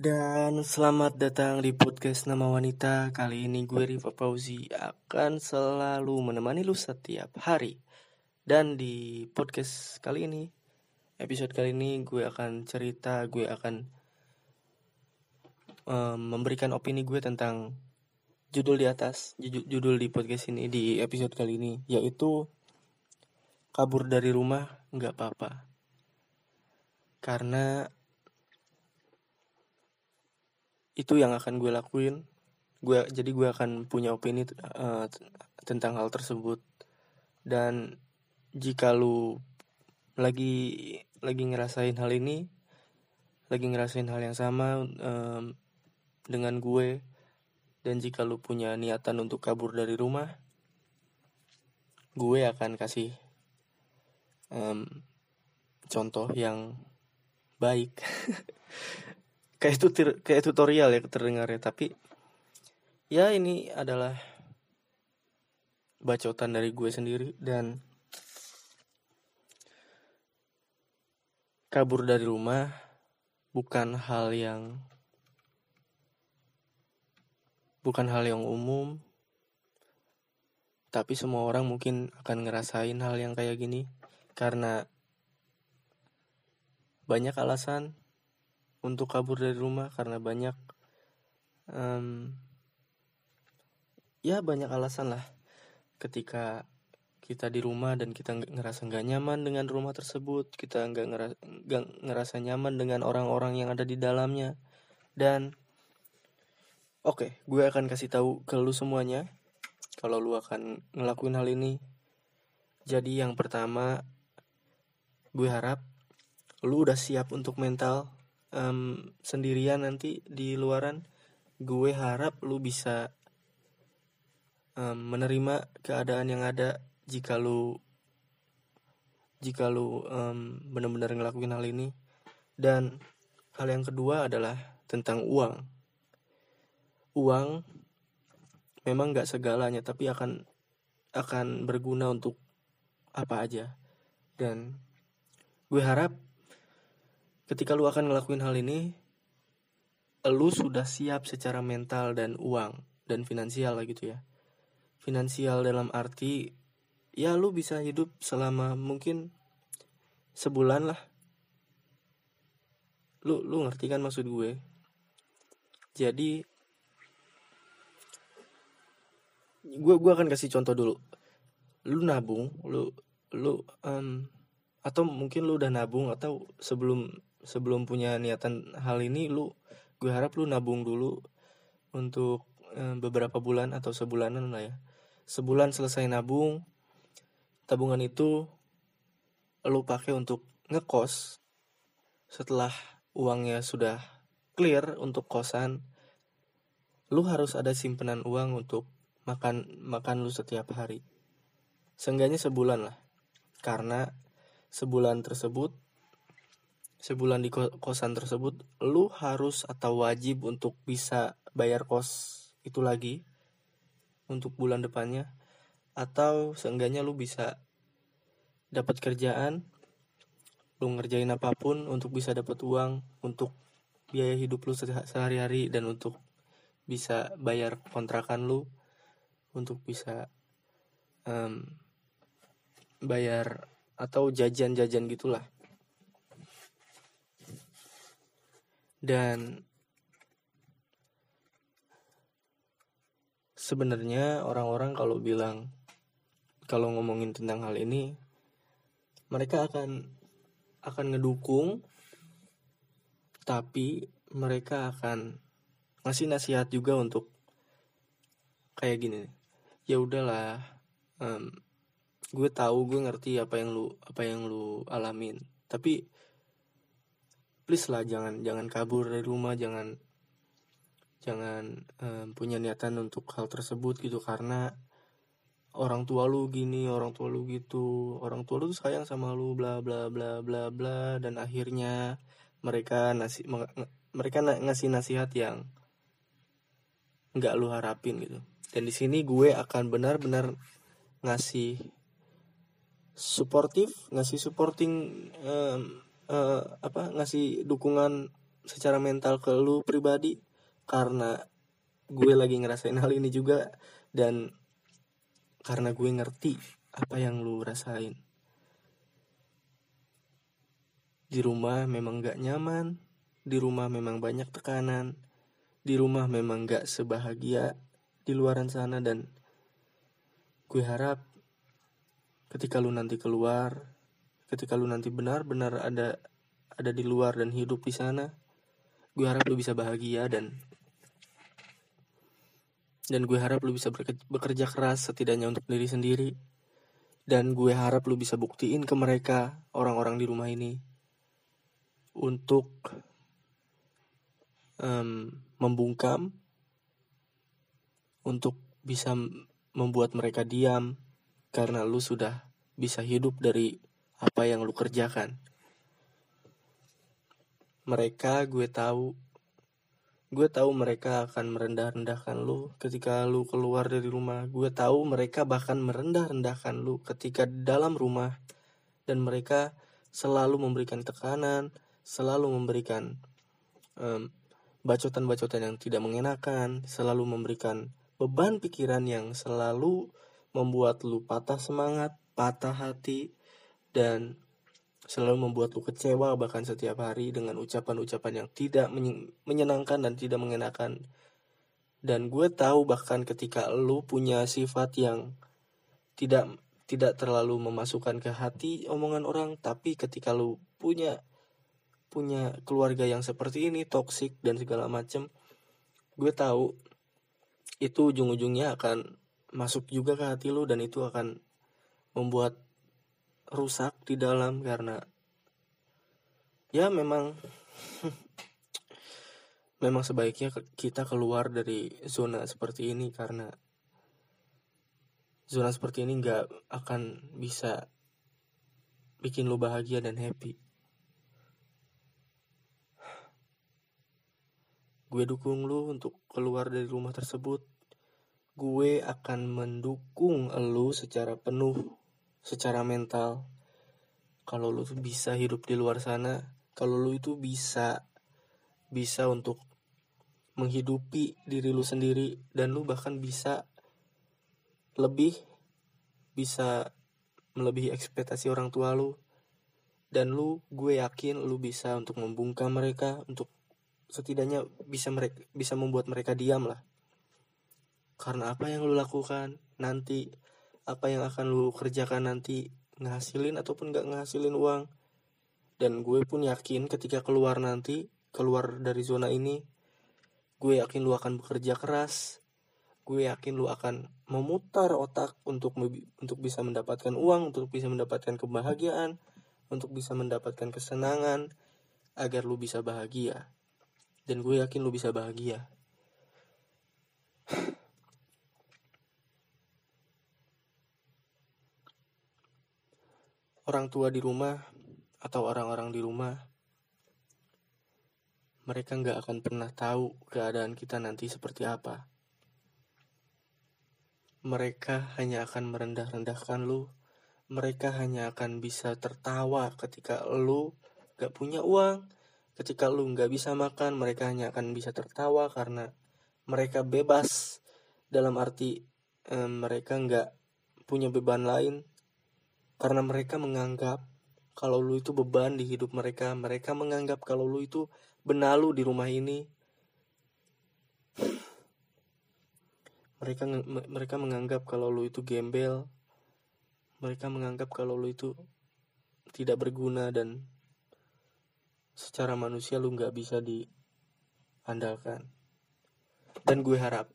Dan selamat datang di podcast Nama Wanita. Kali ini gue Riva Fauzi akan selalu menemani lu setiap hari. Dan di podcast kali ini Episode kali ini gue akan cerita Gue akan um, memberikan opini gue tentang Judul di atas Judul di podcast ini di episode kali ini Yaitu Kabur dari rumah nggak apa-apa. Karena itu yang akan gue lakuin. Gue jadi gue akan punya opini uh, tentang hal tersebut. Dan jika lu lagi lagi ngerasain hal ini lagi ngerasain hal yang sama um, dengan gue dan jika lu punya niatan untuk kabur dari rumah gue akan kasih um, contoh yang baik kayak itu kayak tutorial ya terdengarnya tapi ya ini adalah bacotan dari gue sendiri dan kabur dari rumah bukan hal yang bukan hal yang umum. Tapi semua orang mungkin akan ngerasain hal yang kayak gini karena banyak alasan untuk kabur dari rumah karena banyak um, ya banyak alasan lah. Ketika kita di rumah dan kita ngerasa nggak nyaman dengan rumah tersebut kita nggak ngerasa, ngerasa nyaman dengan orang-orang yang ada di dalamnya. Dan oke okay, gue akan kasih tahu ke lu semuanya kalau lu akan ngelakuin hal ini. Jadi yang pertama gue harap lu udah siap untuk mental um, sendirian nanti di luaran gue harap lu bisa um, menerima keadaan yang ada jika lu jika lu um, benar-benar ngelakuin hal ini. Dan hal yang kedua adalah tentang uang. Uang memang nggak segalanya tapi akan akan berguna untuk apa aja. Dan gue harap ketika lu akan ngelakuin hal ini lu sudah siap secara mental dan uang dan finansial lah gitu ya. Finansial dalam arti ya lu bisa hidup selama mungkin sebulan lah. Lu lu ngerti kan maksud gue? Jadi gue gue akan kasih contoh dulu. Lu nabung lu lu um, atau mungkin lu udah nabung atau sebelum sebelum punya niatan hal ini lu gue harap lu nabung dulu untuk eh, beberapa bulan atau sebulanan lah ya. Sebulan selesai nabung tabungan itu lu pakai untuk ngekos setelah uangnya sudah clear untuk kosan lu harus ada simpenan uang untuk makan makan lu setiap hari. Seenggaknya sebulan lah. Karena sebulan tersebut sebulan di kosan tersebut lu harus atau wajib untuk bisa bayar kos itu lagi untuk bulan depannya atau seenggaknya lu bisa dapat kerjaan lu ngerjain apa pun untuk bisa dapat uang untuk biaya hidup lu sehari-hari dan untuk bisa bayar kontrakan lu untuk bisa um, bayar atau jajan-jajan gitulah. Dan sebenarnya orang-orang kalau bilang kalau ngomongin tentang hal ini mereka akan akan ngedukung tapi mereka akan ngasih nasihat juga untuk kayak gini. Ya udahlah um, gue tahu gue ngerti apa yang lu apa yang lu alamin. Tapi please lah jangan jangan kabur dari rumah jangan jangan um, punya niatan untuk hal tersebut gitu. Karena orang tua lu gini orang tua lu gitu. Orang tua lu tuh sayang sama lu bla bla bla bla bla. Dan akhirnya mereka nasi mereka ngasih nasihat yang nggak lu harapin gitu. Dan di sini gue akan benar-benar ngasih suportif ngasih supporting um, uh, apa ngasih dukungan secara mental ke lu pribadi karena gue lagi ngerasain hal ini juga dan karena gue ngerti apa yang lu rasain. Di rumah memang gak nyaman di rumah memang banyak tekanan di rumah memang gak sebahagia di luaran sana dan gue harap ketika lu nanti keluar ketika lu nanti benar-benar ada ada di luar dan hidup di sana gue harap lu bisa bahagia dan dan gue harap lu bisa bekerja keras setidaknya untuk diri sendiri. Dan gue harap lu bisa buktiin ke mereka orang-orang di rumah ini untuk um, membungkam untuk bisa membuat mereka diam karena lu sudah bisa hidup dari apa yang lu kerjakan. Mereka gue tahu gue tahu mereka akan merendah-rendahkan lu ketika lu keluar dari rumah. Gue tahu mereka bahkan merendah-rendahkan lu ketika dalam rumah dan mereka selalu memberikan tekanan, selalu memberikan um, bacotan-bacotan yang tidak mengenakan, selalu memberikan beban pikiran yang selalu membuat lu patah semangat, patah hati, dan selalu membuat lu kecewa bahkan setiap hari dengan ucapan-ucapan yang tidak menyenangkan dan tidak mengenakan. Dan gue tahu bahkan ketika lu punya sifat yang tidak tidak terlalu memasukkan ke hati omongan orang, tapi ketika lu punya punya keluarga yang seperti ini toksik dan segala macem, gue tahu itu ujung-ujungnya akan masuk juga ke hati lu dan itu akan membuat rusak di dalam karena ya memang memang sebaiknya kita keluar dari zona seperti ini karena zona seperti ini nggak akan bisa bikin lu bahagia dan happy. Gue dukung lu untuk keluar dari rumah tersebut. Gue akan mendukung lu secara penuh, secara mental. Kalau lu tuh bisa hidup di luar sana, kalau lu itu bisa bisa untuk menghidupi diri lu sendiri dan lu bahkan bisa lebih bisa melebihi ekspektasi orang tua lu dan lu gue yakin lu bisa untuk membungkam mereka untuk setidaknya bisa mereka bisa membuat mereka diam lah karena apa yang lu lakukan nanti apa yang akan lu kerjakan nanti ngasilin ataupun gak ngasilin uang. Dan gue pun yakin ketika keluar nanti keluar dari zona ini gue yakin lu akan bekerja keras. Gue yakin lu akan memutar otak untuk untuk bisa mendapatkan uang untuk bisa mendapatkan kebahagiaan untuk bisa mendapatkan kesenangan agar lu bisa bahagia. Dan gue yakin lu bisa bahagia orang tua di rumah atau orang-orang di rumah mereka nggak akan pernah tahu keadaan kita nanti seperti apa. Mereka hanya akan merendah-rendahkan lu. Mereka hanya akan bisa tertawa ketika lu gak punya uang, ketika lu nggak bisa makan mereka hanya akan bisa tertawa karena mereka bebas dalam arti eh, mereka nggak punya beban lain karena mereka menganggap kalau lu itu beban di hidup mereka mereka menganggap kalau lu itu benalu di rumah ini. Mereka mereka menganggap kalau lu itu gembel. Mereka menganggap kalau lu itu tidak berguna dan secara manusia lu nggak bisa diandalkan. Dan gue harap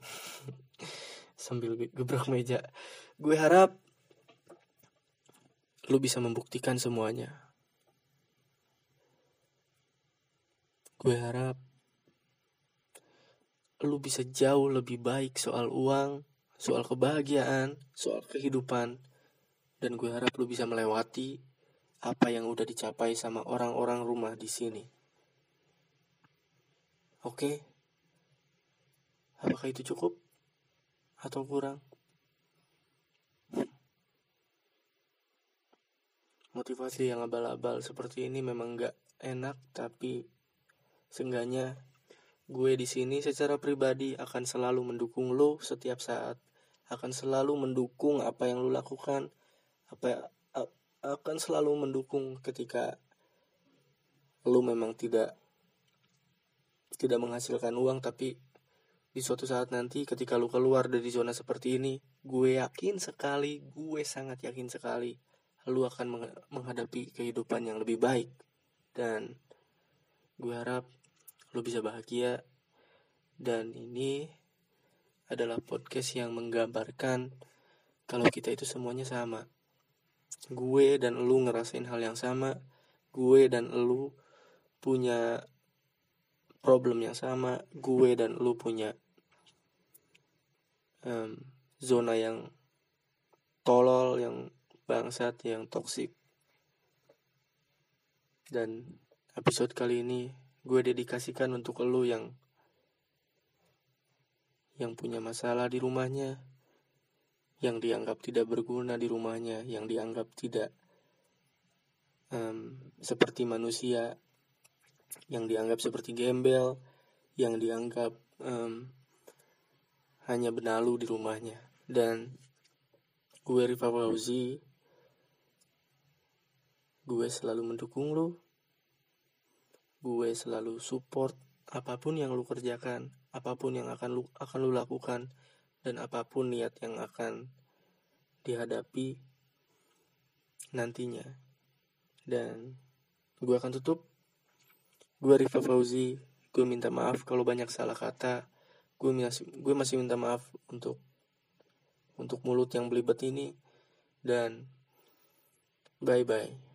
sambil gebrak meja gue harap lu bisa membuktikan semuanya gue harap lu bisa jauh lebih baik soal uang soal kebahagiaan soal kehidupan dan gue harap lu bisa melewati apa yang udah dicapai sama orang-orang rumah di sini. Oke, apakah itu cukup atau kurang? Motivasi yang abal-abal seperti ini memang gak enak, tapi seenggaknya gue di sini secara pribadi akan selalu mendukung lo setiap saat. Akan selalu mendukung apa yang lo lakukan apa akan selalu mendukung ketika lo memang tidak tidak menghasilkan uang. Tapi di suatu saat nanti ketika lu keluar dari zona seperti ini gue yakin sekali gue sangat yakin sekali lu akan menghadapi kehidupan yang lebih baik. Dan gue harap lu bisa bahagia. Dan ini adalah podcast yang menggambarkan kalau kita itu semuanya sama. Gue dan lu ngerasain hal yang sama. Gue dan lu punya problem yang sama. Gue dan lu punya um, zona yang tolol, yang bangsat, yang toksik. Dan episode kali ini gue dedikasikan untuk lo yang yang punya masalah di rumahnya, yang dianggap tidak berguna di rumahnya, yang dianggap tidak um, seperti manusia, yang dianggap seperti gembel, yang dianggap um, hanya benalu di rumahnya dan gue Rifa Fauzi gue selalu mendukung lu. Gue selalu support apa pun yang lu kerjakan apa pun yang akan lu akan lu lakukan dan apa pun niat yang akan dihadapi nantinya. Dan gue akan tutup. Gue Rifa Fauzi. Gue minta maaf kalau banyak salah kata. Gue masih gue masih minta maaf untuk untuk mulut yang belibet ini. Dan bye bye